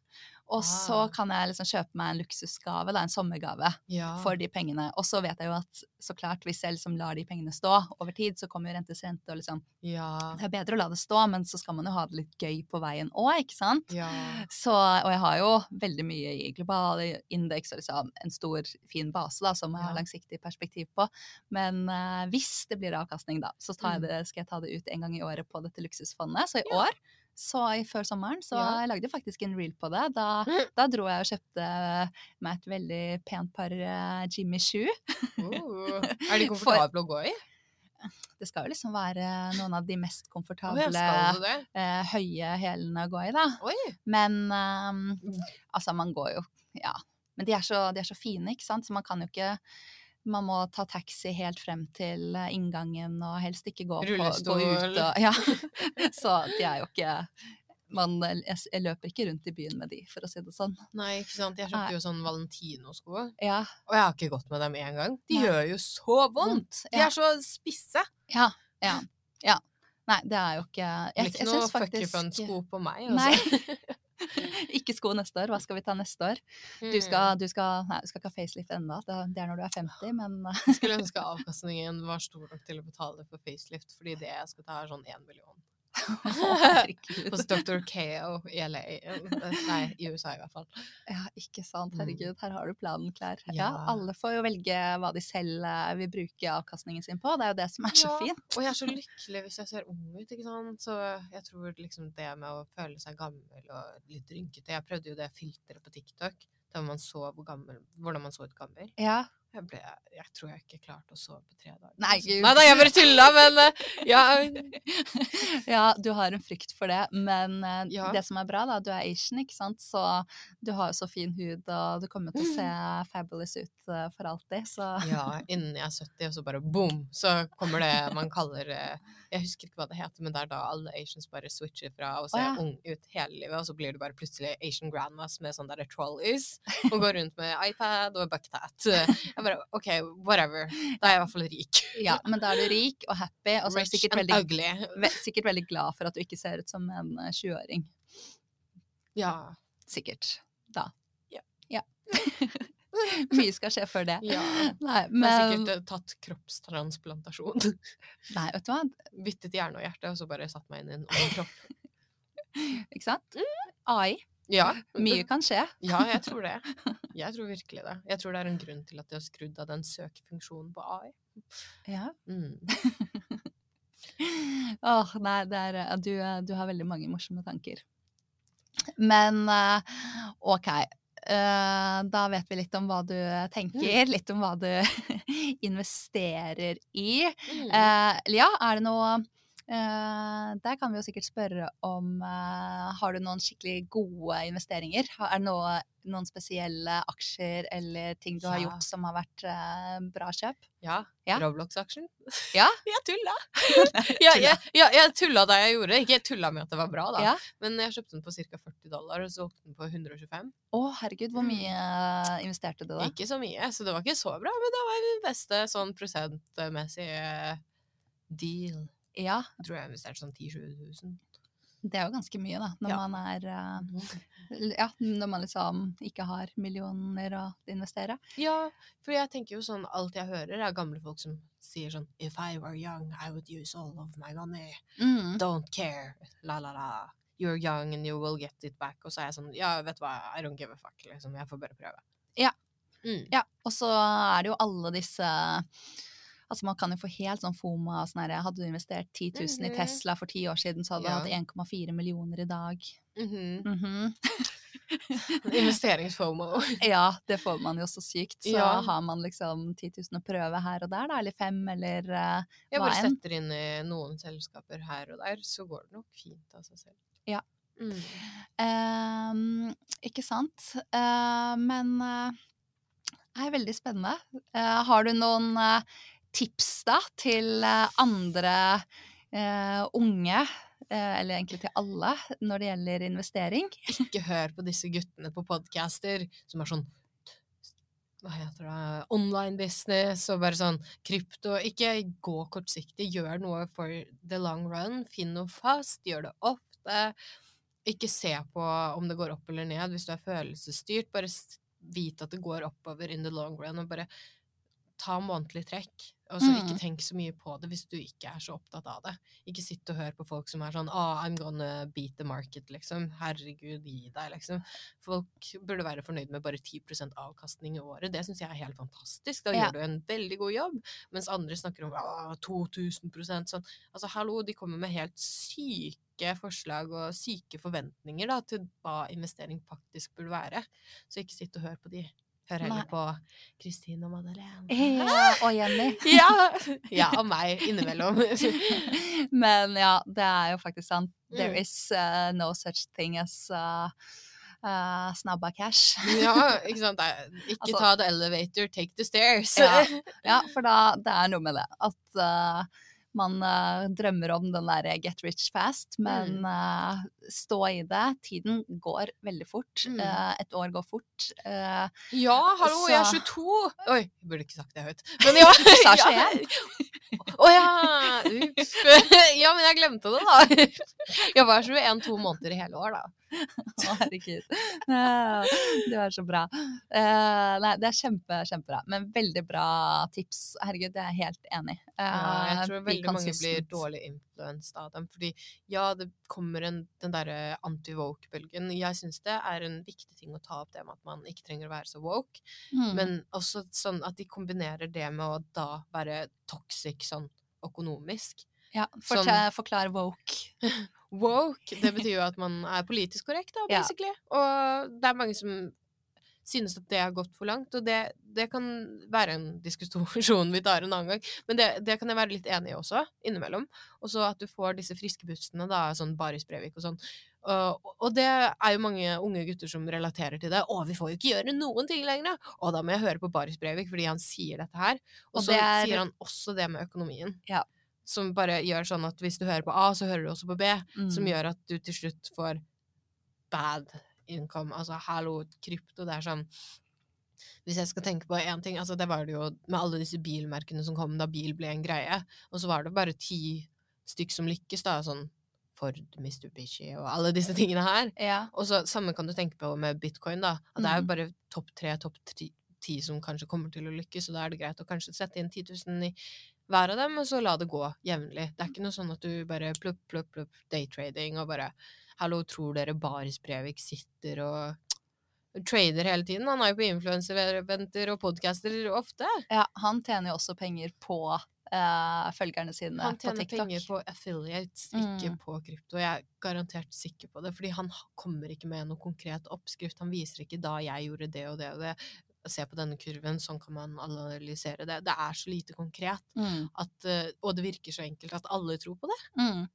Og så Ah. kan jeg liksom kjøpe meg en luksusgave, da, en sommergave, Ja. for de pengene. Og så vet jeg jo at så klart, hvis jeg liksom lar de pengene stå over tid, så kommer jo rentes rente og liksom ja. Det er bedre å la det stå, men så skal man jo ha det litt gøy på veien òg, ikke sant? Ja. Så, og jeg har jo veldig mye i global indeks og liksom en stor, fin base da, som jeg har langsiktig perspektiv på. Men uh, hvis det blir avkastning, da, så tar jeg Mm. det, skal jeg ta det ut en gang i året på dette luksusfondet. Så i år, så i, før sommeren, så Ja. jeg lagde faktisk en reel på det. Da, da dro jeg og kjøpte meg et veldig pent par eh, Jimmy Shoe. Uh. Er de For- å gå i? Det skal jo liksom være noen av de mest komfortable, det? eh, høye hælene å gå i, da. Oi! Men um, altså, man går jo Ja. Men de er, så, de er så fine, ikke sant, så man kan jo ikke man må ta taxi helt frem til eh, inngangen og helst ikke gå, på, gå ut. Og, ja. Så de er jo ikke man, jeg, jeg løper ikke rundt i byen med de, for å si det sånn. Nei, ikke sant. Jeg kjøpte jo sånn Valentino-sko, Ja, og jeg har ikke gått med dem én gang. De Nei. gjør jo så vondt! De er så spisse. ja, ja. ja. Nei, det er jo ikke Jeg, Jeg, ikke noe syns faktisk you fun-sko på meg. Nei. Ikke sko neste år. Hva skal vi ta neste år? Du Mm. skal, du skal, nei, du skal ikke ha facelift ennå. Det er når du er 50, men skulle ønske avkastningen var stor nok til å betale for facelift, fordi det jeg skal ta, er sånn én million. Hos Dr. KO i LA. Nei, i USA i hvert fall. Ja, ikke sant. Mm. Herregud, her har du planen klar. Ja, Ja. alle får jo velge hva de selv eh, vil bruke avkastningen sin på. Det er jo det som er så Ja, fint. Og jeg er så lykkelig hvis jeg ser ung ut, ikke sant. Så jeg tror liksom det med å føle seg gammel og litt rynkete Jeg prøvde jo det filteret på TikTok, der man så hvor gammel, hvordan man så ut gammel. Ja. Jeg, ble, jeg tror jeg ikke klarte å sove på tre dager. Nei. Nei da, jeg bare tulla, men eh, ja. ja, du har en frykt for det, men eh, Ja. det som er bra, da, du er Asian, ikke sant, så du har jo så fin hud, og du kommer til å se fabulous ut eh, for alltid, så Ja, innen jeg er 70, og så bare boom, så kommer det man kaller Jeg husker ikke hva det heter, men det er da alle Asians bare switcher fra å se oh, ja. ung ut hele livet, og så blir du bare plutselig Asian grandmas med sånne der trolleys, og går rundt med iPad og bucktat. Jeg bare OK, whatever. Da er jeg i hvert fall rik. Ja, men da er du rik og happy, og så er du sikkert veldig, ve sikkert veldig glad for at du ikke ser ut som en eh, 20-åring. Ja. Sikkert. Da. Ja. Ja. Mye skal skje før det. ja. Nei, Jeg har men sikkert eh, tatt kroppstransplantasjon. Nei, vet du hva? Byttet hjerne og hjerte, og så bare satt meg inn i en annen kropp. Ikke sant? Mm. AI. Ja. Mye kan skje. Ja, jeg tror det. Jeg tror virkelig det. Jeg tror det er en grunn til at de har skrudd av den søkefunksjonen på AI. Ja. Mm. Åh, nei, det er, eh, du, eh, du har veldig mange morsomme tanker. Men OK. Eh, da vet vi litt om hva du tenker, litt om hva du investerer i. Mm. Eh, Lia, er det noe eh, Der kan vi jo sikkert spørre om eh, Har du noen skikkelig gode investeringer? Er det noe, noen spesielle aksjer eller ting du har gjort som har vært eh, bra kjøp? Ja. Ja. Roblox-aksjen. Ja? Jeg tulla! ja, jeg, ja, jeg tulla da jeg gjorde det. Ikke jeg tulla med at det var bra, da. Ja. Men jeg kjøpte den på ca. 40 dollar, og så åpnet den på 125. Å, herregud, hvor Mm. mye investerte du da? Ikke så mye, så det var ikke så bra, men det var den beste sånn prosentmessige deal. Ja, Jeg tror jeg investerte sånn 10 000-20 000. det er jo ganske mye, da. Når Ja. man er eh, Ja, når man liksom ikke har millioner å investere. Ja, for jeg tenker jo sånn, alt jeg hører er gamle folk som sier sånn If I were young, I would use all of my money. Mm. Don't care. La, la, la. You're young and you will get it back. Og så er jeg sånn, ja, vet du hva, I don't give a fuck, liksom. Jeg får bare prøve. Ja. Mm. Ja, og så er det jo alle disse Altså Man kan jo få helt sånn FOMA. Sånn her, hadde du investert 10 000 i Mhm. Tesla for ti år siden, så hadde Ja. du hatt 1,4 millioner i dag. Mhm. Mhm. Investeringsfomo. Ja, det får man jo så sykt. Så Ja. har man liksom 10 000 å prøve her og der, da, eller fem, eller hva enn. Jeg bare setter inn i noen selskaper her og der, så går det nok fint av seg selv. Ja. Mm. Ehm, ikke sant? Uh, men eh, det er veldig spennende. Eh, har du noen eh, tips da til eh, andre eh, unge, eh, eller egentlig til alle, når det gjelder investering? Ikke hør på disse guttene på podcaster som er sånn hva heter det, online business og bare sånn krypto. Ikke gå kortsiktig, gjør noe for the long run. Finn noe fast, gjør det ofte. Ikke se på om det går opp eller ned hvis du er følelsesstyrt. Bare vite at det går oppover in the long run, og bare ta månedlig trekk. Og så ikke Mm. tenk så mye på det hvis du ikke er så opptatt av det. Ikke sitt og hør på folk som er sånn ah, I'm gonna beat the market, liksom. Herregud, gi deg, liksom. Folk burde være fornøyd med bare 10 avkastning i året. Det syns jeg er helt fantastisk. Da Ja. gjør du en veldig god jobb. Mens andre snakker om ah, 2000% sånn. Altså, hallo, de kommer med helt syke forslag og syke forventninger da, til hva investering faktisk burde være. Så ikke sitt og hør på de. Hør heller på Kristine og Madeleine. Ja, og Jenny. Ja! ja, og meg innimellom. Men ja, det er jo faktisk sant. There Mm. is uh, no such thing as uh, uh, snabba cash. ja, ikke sant. Ikke Altså- ta the elevator, take the stairs. Ja. Ja, for da, det er noe med det. At man uh, drømmer om den derre get rich fast, men uh, stå i det. Tiden går veldig fort. Mm. Uh, et år går fort. Ja, hallo, jeg er 22! Oi, jeg burde ikke sagt det høyt. Men ja. Sa ja. 21. Å ja! Ups. Ja, men jeg glemte det, da. Jeg var 21 to måneder i hele år, da. Herregud. Du er så bra. Uh, nei, det er kjempe, kjempebra. Men veldig bra tips. Herregud, det er jeg helt enig i. Jeg tror veldig mange blir dårlig influenset av dem. Fordi ja, det kommer en, den derre anti-woke-bølgen. Jeg syns det er en viktig ting å ta opp det med at man ikke trenger å være så woke. Mm. Men også sånn at de kombinerer det med å da være toxic sånn økonomisk. Ja, sånn- Forklar woke. Woke, det betyr jo at man er politisk korrekt, da, Ja. basically. Og det er mange som synes at det har gått for langt, og det, det kan være en diskusjon vi tar en annen gang. Men det, det kan jeg være litt enig i også, innimellom. Og så at du får disse friske pustene, da, sånn Baris Brevik og sånn. Og, og det er jo mange unge gutter som relaterer til det. 'Å, vi får jo ikke gjøre noen ting lenger'. Og da må jeg høre på Baris Brevik, fordi han sier dette her. Og, Og så det er- sier han også det med økonomien. Ja. Som bare gjør sånn at hvis du hører på A, så hører du også på B som Mm. gjør at du til slutt får bad income. Altså, hallo, krypto, det er sånn Hvis jeg skal tenke på én ting, altså det var det jo med alle disse bilmerkene som kom da bil ble en greie, og så var det bare ti stykk som lykkes, da, sånn Ford, Mitsubishi og alle disse tingene her. Ja. Og så samme kan du tenke på med bitcoin, da. At det er jo Mhm. bare topp tre, topp ti som kanskje kommer til å lykkes, og da er det greit å kanskje sette inn 10 000 i hver av dem, og så la det gå jevnlig. Det er ikke noe sånn at du bare plupp, plupp, plupp, daytrading og bare Hallo, tror dere Baris Brevik sitter og trader hele tiden? Han er jo på influensereventer og podcaster ofte. ja, han tjener jo også penger på uh, følgerne sine på TikTok. Han tjener penger på affiliates, ikke Mm. på krypto. Jeg er garantert sikker på det, fordi han kommer ikke med noe konkret oppskrift. Han viser ikke da jeg gjorde det og det og det. Se på denne kurven, sånn kan man analysere det. Det er så lite konkret, Mm. at, eh, og det virker så enkelt at alle tror på det. Mm.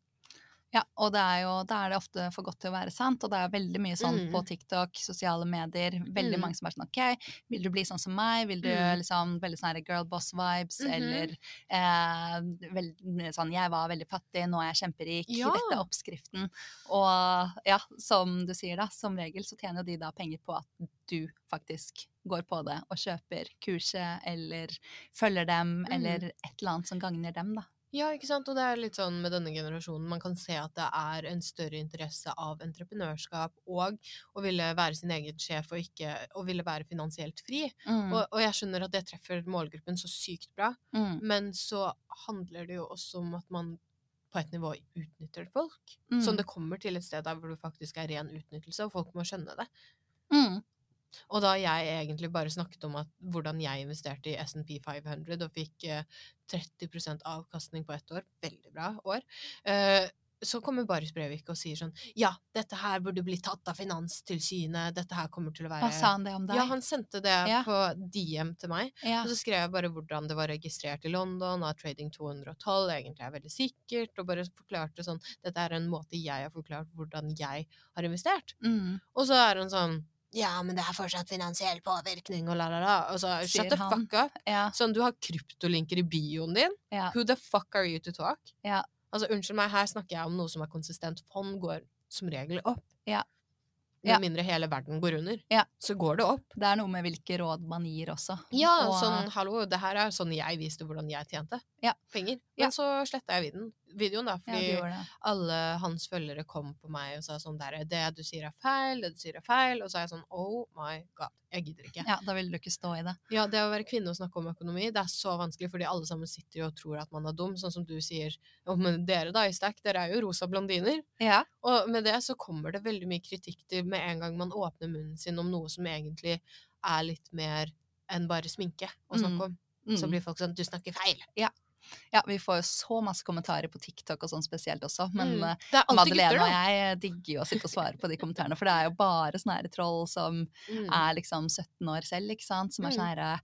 Ja, og det er jo, da er det ofte for godt til å være sant, og det er veldig mye sånn på Mm. TikTok, sosiale medier, veldig Mm. mange som er sånn OK, vil du bli sånn som meg? Vil du Mm. liksom veldig sånn her girl boss vibes, Mhm. eller eh, veld, sånn jeg var veldig fattig, nå er jeg kjemperik, Ja. dette er oppskriften. Og ja, som du sier da, som regel så tjener jo de da penger på at du faktisk går på det og kjøper kurset, eller følger dem, Mm. eller et eller annet som gagner dem, da. Ja, ikke sant? Og det er litt sånn med denne generasjonen, man kan se at det er en større interesse av entreprenørskap og å ville være sin egen sjef og ikke å ville være finansielt fri. Mm. Og, og jeg skjønner at det treffer målgruppen så sykt bra, Mm. men så handler det jo også om at man på et nivå utnytter folk. Mm. Sånn det kommer til et sted der hvor det faktisk er ren utnyttelse, og folk må skjønne det. Mm. Og da jeg egentlig bare snakket om at, hvordan jeg investerte i S&P 500 og fikk eh, 30% avkastning på ett år, veldig bra år, eh, så kommer Baris Brevik og sier sånn Ja, dette her burde bli tatt av Finanstilsynet, dette her kommer til å være Hva sa han det om deg? Ja, han sendte det Ja. på DM til meg. Ja. Og så skrev jeg bare hvordan det var registrert i London, at Trading 212 egentlig er veldig sikkert, og bare forklarte sånn Dette er en måte jeg har forklart hvordan jeg har investert. Mm. Og så er han sånn Ja, men det er fortsatt finansiell påvirkning, og la, la, la. Altså, shut the fuck up. Ja. Sånn, du har kryptolinker i bioen din. Ja. Who the fuck are you to talk? Ja. Altså, unnskyld meg, her snakker jeg om noe som er konsistent. Fond går som regel opp. Ja. Med mindre hele verden går under. Ja. Så går det opp. Det er noe med hvilke råd man gir også. Ja, Og- sånn, hallo, det her er sånn jeg viste hvordan jeg tjente Ja. penger. Ja. Men så sletta jeg videoen, videoen da, fordi ja, alle hans følgere kom på meg og sa sånn der, det du sier er feil, det du sier er feil, og så er jeg sånn, oh my god, jeg gidder ikke. Ja, da vil du ikke stå i det. Ja, det å være kvinne og snakke om økonomi, det er så vanskelig, fordi alle sammen sitter jo og tror at man er dum, sånn som du sier, men dere da i Stack, dere er jo rosa blondiner, Ja. og med det så kommer det veldig mye kritikk til med en gang man åpner munnen sin om noe som egentlig er litt mer enn bare sminke å snakke Mm. om. Mm. Så blir folk sånn, du snakker feil. ja, vi får jo så masse kommentarer på TikTok og sånn spesielt også, men Mm. eh, Madeleine og jeg digger jo å sitte og svare på de kommentarene, for det er jo bare sånne her troll som Mm. er liksom 17 år selv, ikke sant, som er Mm. sånn herre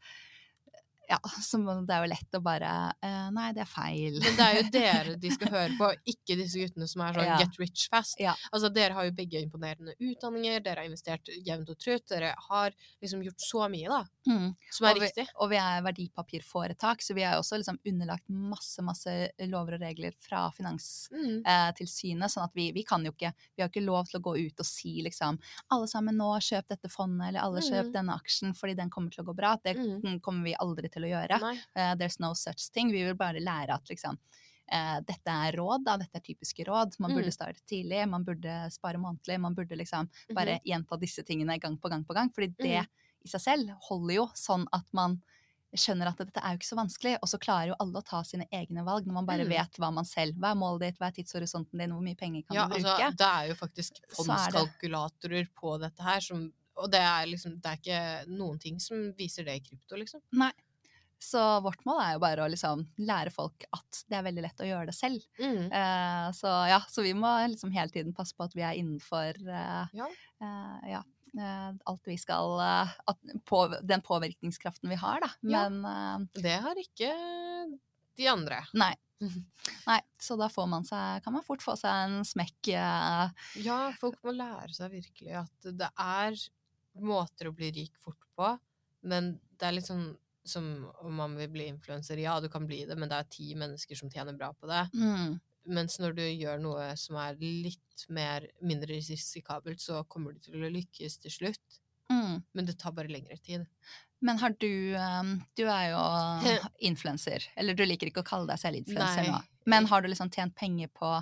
ja, så det er jo lett å bare eh, Nei, det er feil. Men det er jo dere de skal høre på, ikke disse guttene som er sånn Ja. get rich fast. Ja. Altså, dere har jo begge imponerende utdanninger, dere har investert jevnt og trutt, dere har liksom gjort så mye, da, Mm. som er og, vi, riktig. og vi er verdipapirforetak, så vi er også liksom underlagt masse masse lover og regler fra Mm. Finanstilsynet. sånn at vi, vi kan jo ikke Vi har ikke lov til å gå ut og si liksom Alle sammen nå, kjøp dette fondet, eller alle kjøp Mm. denne aksjen fordi den kommer til å gå bra. Det Mm. kommer vi aldri til å gjøre. Nei. Eh, there's no such thing. Vi vil bare lære at liksom uh, dette er råd, da. Dette er typiske råd. Man burde Mm. starte tidlig, man burde spare månedlig. Man burde liksom bare Mhm. gjenta disse tingene gang på gang på gang. Fordi det Mhm. i seg selv holder jo sånn at man skjønner at dette er jo ikke så vanskelig, og så klarer jo alle å ta sine egne valg når man bare Mm. vet hva man selv Hva er målet ditt, hva er tidshorisonten din, hvor mye penger kan Ja, du altså, bruke? det er jo faktisk Så er det. fondskalkulatorer på dette her, som Og det er liksom Det er ikke noen ting som viser det i krypto, liksom. Så vårt mål er jo bare å liksom lære folk at det er veldig lett å gjøre det selv. Mm. Uh, så ja, så vi må liksom hele tiden passe på at vi er innenfor uh, Ja. Uh, ja, alt vi skal på, Den påvirkningskraften vi har, da. Men Det har ikke de andre. nei. Nei, så da får man seg, kan man fort få seg en smekk. Ja, folk må lære seg virkelig at det er måter å bli rik fort på, men det er litt sånn som om man vil bli influenser. Ja, du kan bli det, men det er ti mennesker som tjener bra på det. mm, Mens når du gjør noe som er litt mer, mindre risikabelt, så kommer du til å lykkes til slutt. mm. Men det tar bare lengre tid. Men har du um, Du er jo influenser. Eller du liker ikke å kalle deg selv influenser nå. Men har du liksom tjent penger på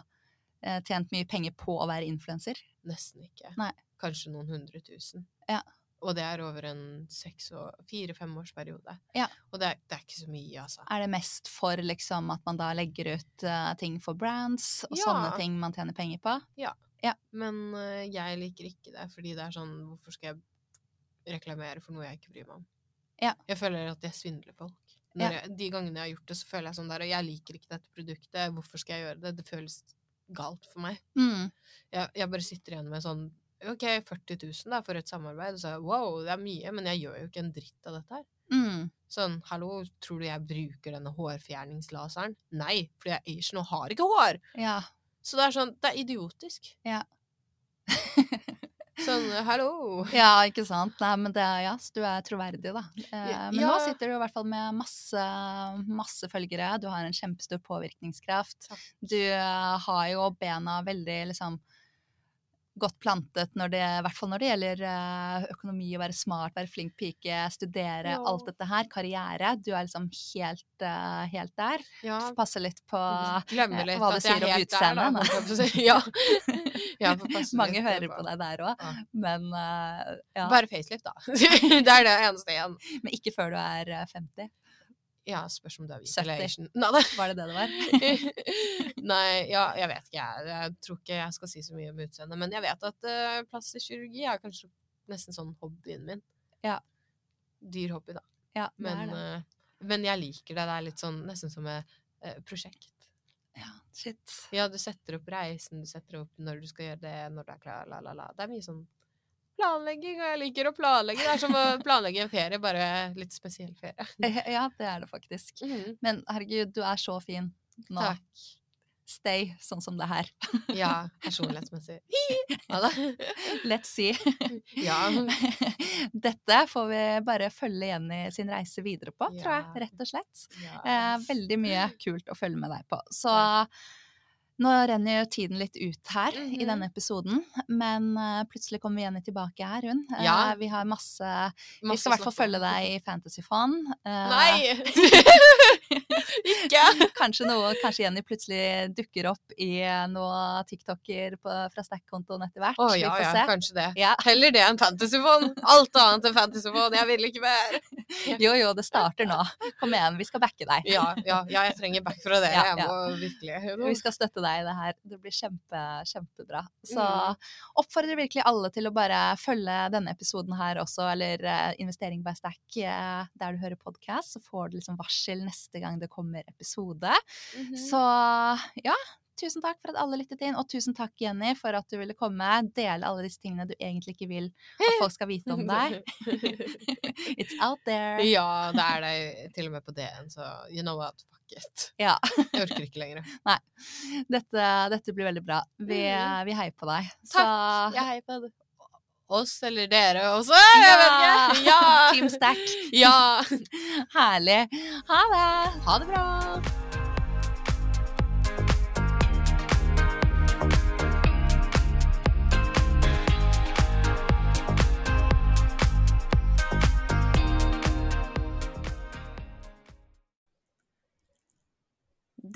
eh, Tjent mye penger på å være influenser? Nesten ikke. Nei. Kanskje noen hundre tusen. Ja. Og det er over en fire-femårsperiode. Ja. Og det er, det er ikke så mye, altså. Er det mest for liksom at man da legger ut uh, ting for brands og Ja. sånne ting man tjener penger på? Ja. Men uh, jeg liker ikke det, fordi det er sånn Hvorfor skal jeg reklamere for noe jeg ikke bryr meg om? Ja. Jeg føler at jeg svindler folk. Når jeg, de gangene jeg har gjort det, så føler jeg sånn der Og jeg liker ikke dette produktet, hvorfor skal jeg gjøre det? Det føles galt for meg. Mm. Jeg, jeg bare sitter igjen med sånn OK, 40 000 da, for et samarbeid. Og så wow, det er mye, men jeg gjør jo ikke en dritt av dette her. Mm. Sånn, hallo, tror du jeg bruker denne hårfjerningslaseren? Nei, fordi jeg er Asian og har ikke hår! Ja. Så det er sånn, det er idiotisk. Ja. Sånn, hallo! ja, ikke sant. Nei, men det, ja, du er troverdig, da. Eh, Ja, men nå sitter du i hvert fall med masse, masse følgere. Du har en kjempestor påvirkningskraft. Takk. Du eh, har jo bena veldig liksom godt plantet når det, i hvert fall når det gjelder eh, økonomi, å være smart, være flink pike, studere, Ja. alt dette her. Karriere. Du er liksom helt, eh, helt der. Ja, Passe litt på glemmer eh, litt hva du sier er om utseendet. Ja. Ja, Mange hører på- deg der òg, men uh, ja. Bare facelift, da. det er det eneste igjen. Men ikke før du er eh, 50. Ja, spørs om du er hvit eller Asian. Nei, da. Var det det det var? Nei, ja, jeg vet ikke. Jeg, jeg tror ikke jeg skal si så mye om utseendet. Men jeg vet at uh, plastisk kirurgi er kanskje nesten sånn hobbyen min. Ja. Dyr hobby, da. Ja, det Men, er det. Uh, men jeg liker det. Det er litt sånn nesten som et uh, prosjekt. Ja, shit. Ja, du setter opp reisen, du setter opp når du skal gjøre det, når du er klar, la, la, la. Det er mye sånn planlegging, og jeg liker å planlegge. Det er som å planlegge en ferie, bare litt spesiell ferie. Eh, Ja, det er det faktisk. Mhm. Men herregud, du er så fin nå. Takk. Stay sånn som det her. Ja, personlighetsmessig. Hva da. Let's see. Ja. Dette får vi bare følge Jenny sin reise videre på, tror jeg. Rett og slett. ja. Eh, veldig mye kult å følge med deg på. Så nå renner jo tiden litt ut her i Mhm. denne episoden, men eh, plutselig kommer Jenny tilbake her, hun. Eh, Ja. vi har masse Vi skal i hvert fall følge deg i Fantasyfond. Eh, Nei! Ikke! Kanskje, noe, kanskje Jenny plutselig dukker opp i noe TikToker på, fra Stack-kontoen etter hvert. Å Vi ja, se. ja, kanskje det. Ja. Heller det enn fantasyfond. Alt annet enn fantasyfond. Jeg vil ikke mer. Jo, jo, det starter nå. Kom igjen, vi skal backe deg. Ja, ja, ja jeg trenger back fra dere. Ja, Jeg ja. må virkelig Vi skal støtte deg i det her. Det blir kjempe, kjempebra. Så Mm. oppfordrer virkelig alle til å bare følge denne episoden her også, eller eh, Investering by Stack eh, der du hører podkast, så får du liksom varsel neste gang det kommer episode. Mhm. Så ja. Tusen takk for at alle lyttet inn, og tusen takk, Jenny, for at du ville komme. Dele alle disse tingene du egentlig ikke vil at folk skal vite om deg. It's out there. ja, det er det til og med på DN, så you know what, fuck it. Ja. Jeg orker ikke lenger. Dette, dette blir veldig bra. Vi, Mhm. vi heier på deg. Takk. Jeg heier på deg Oss eller dere også, Ja! jeg vet ikke. Ja! Team Stack. Ja! Herlig. Ha det. Ha det bra.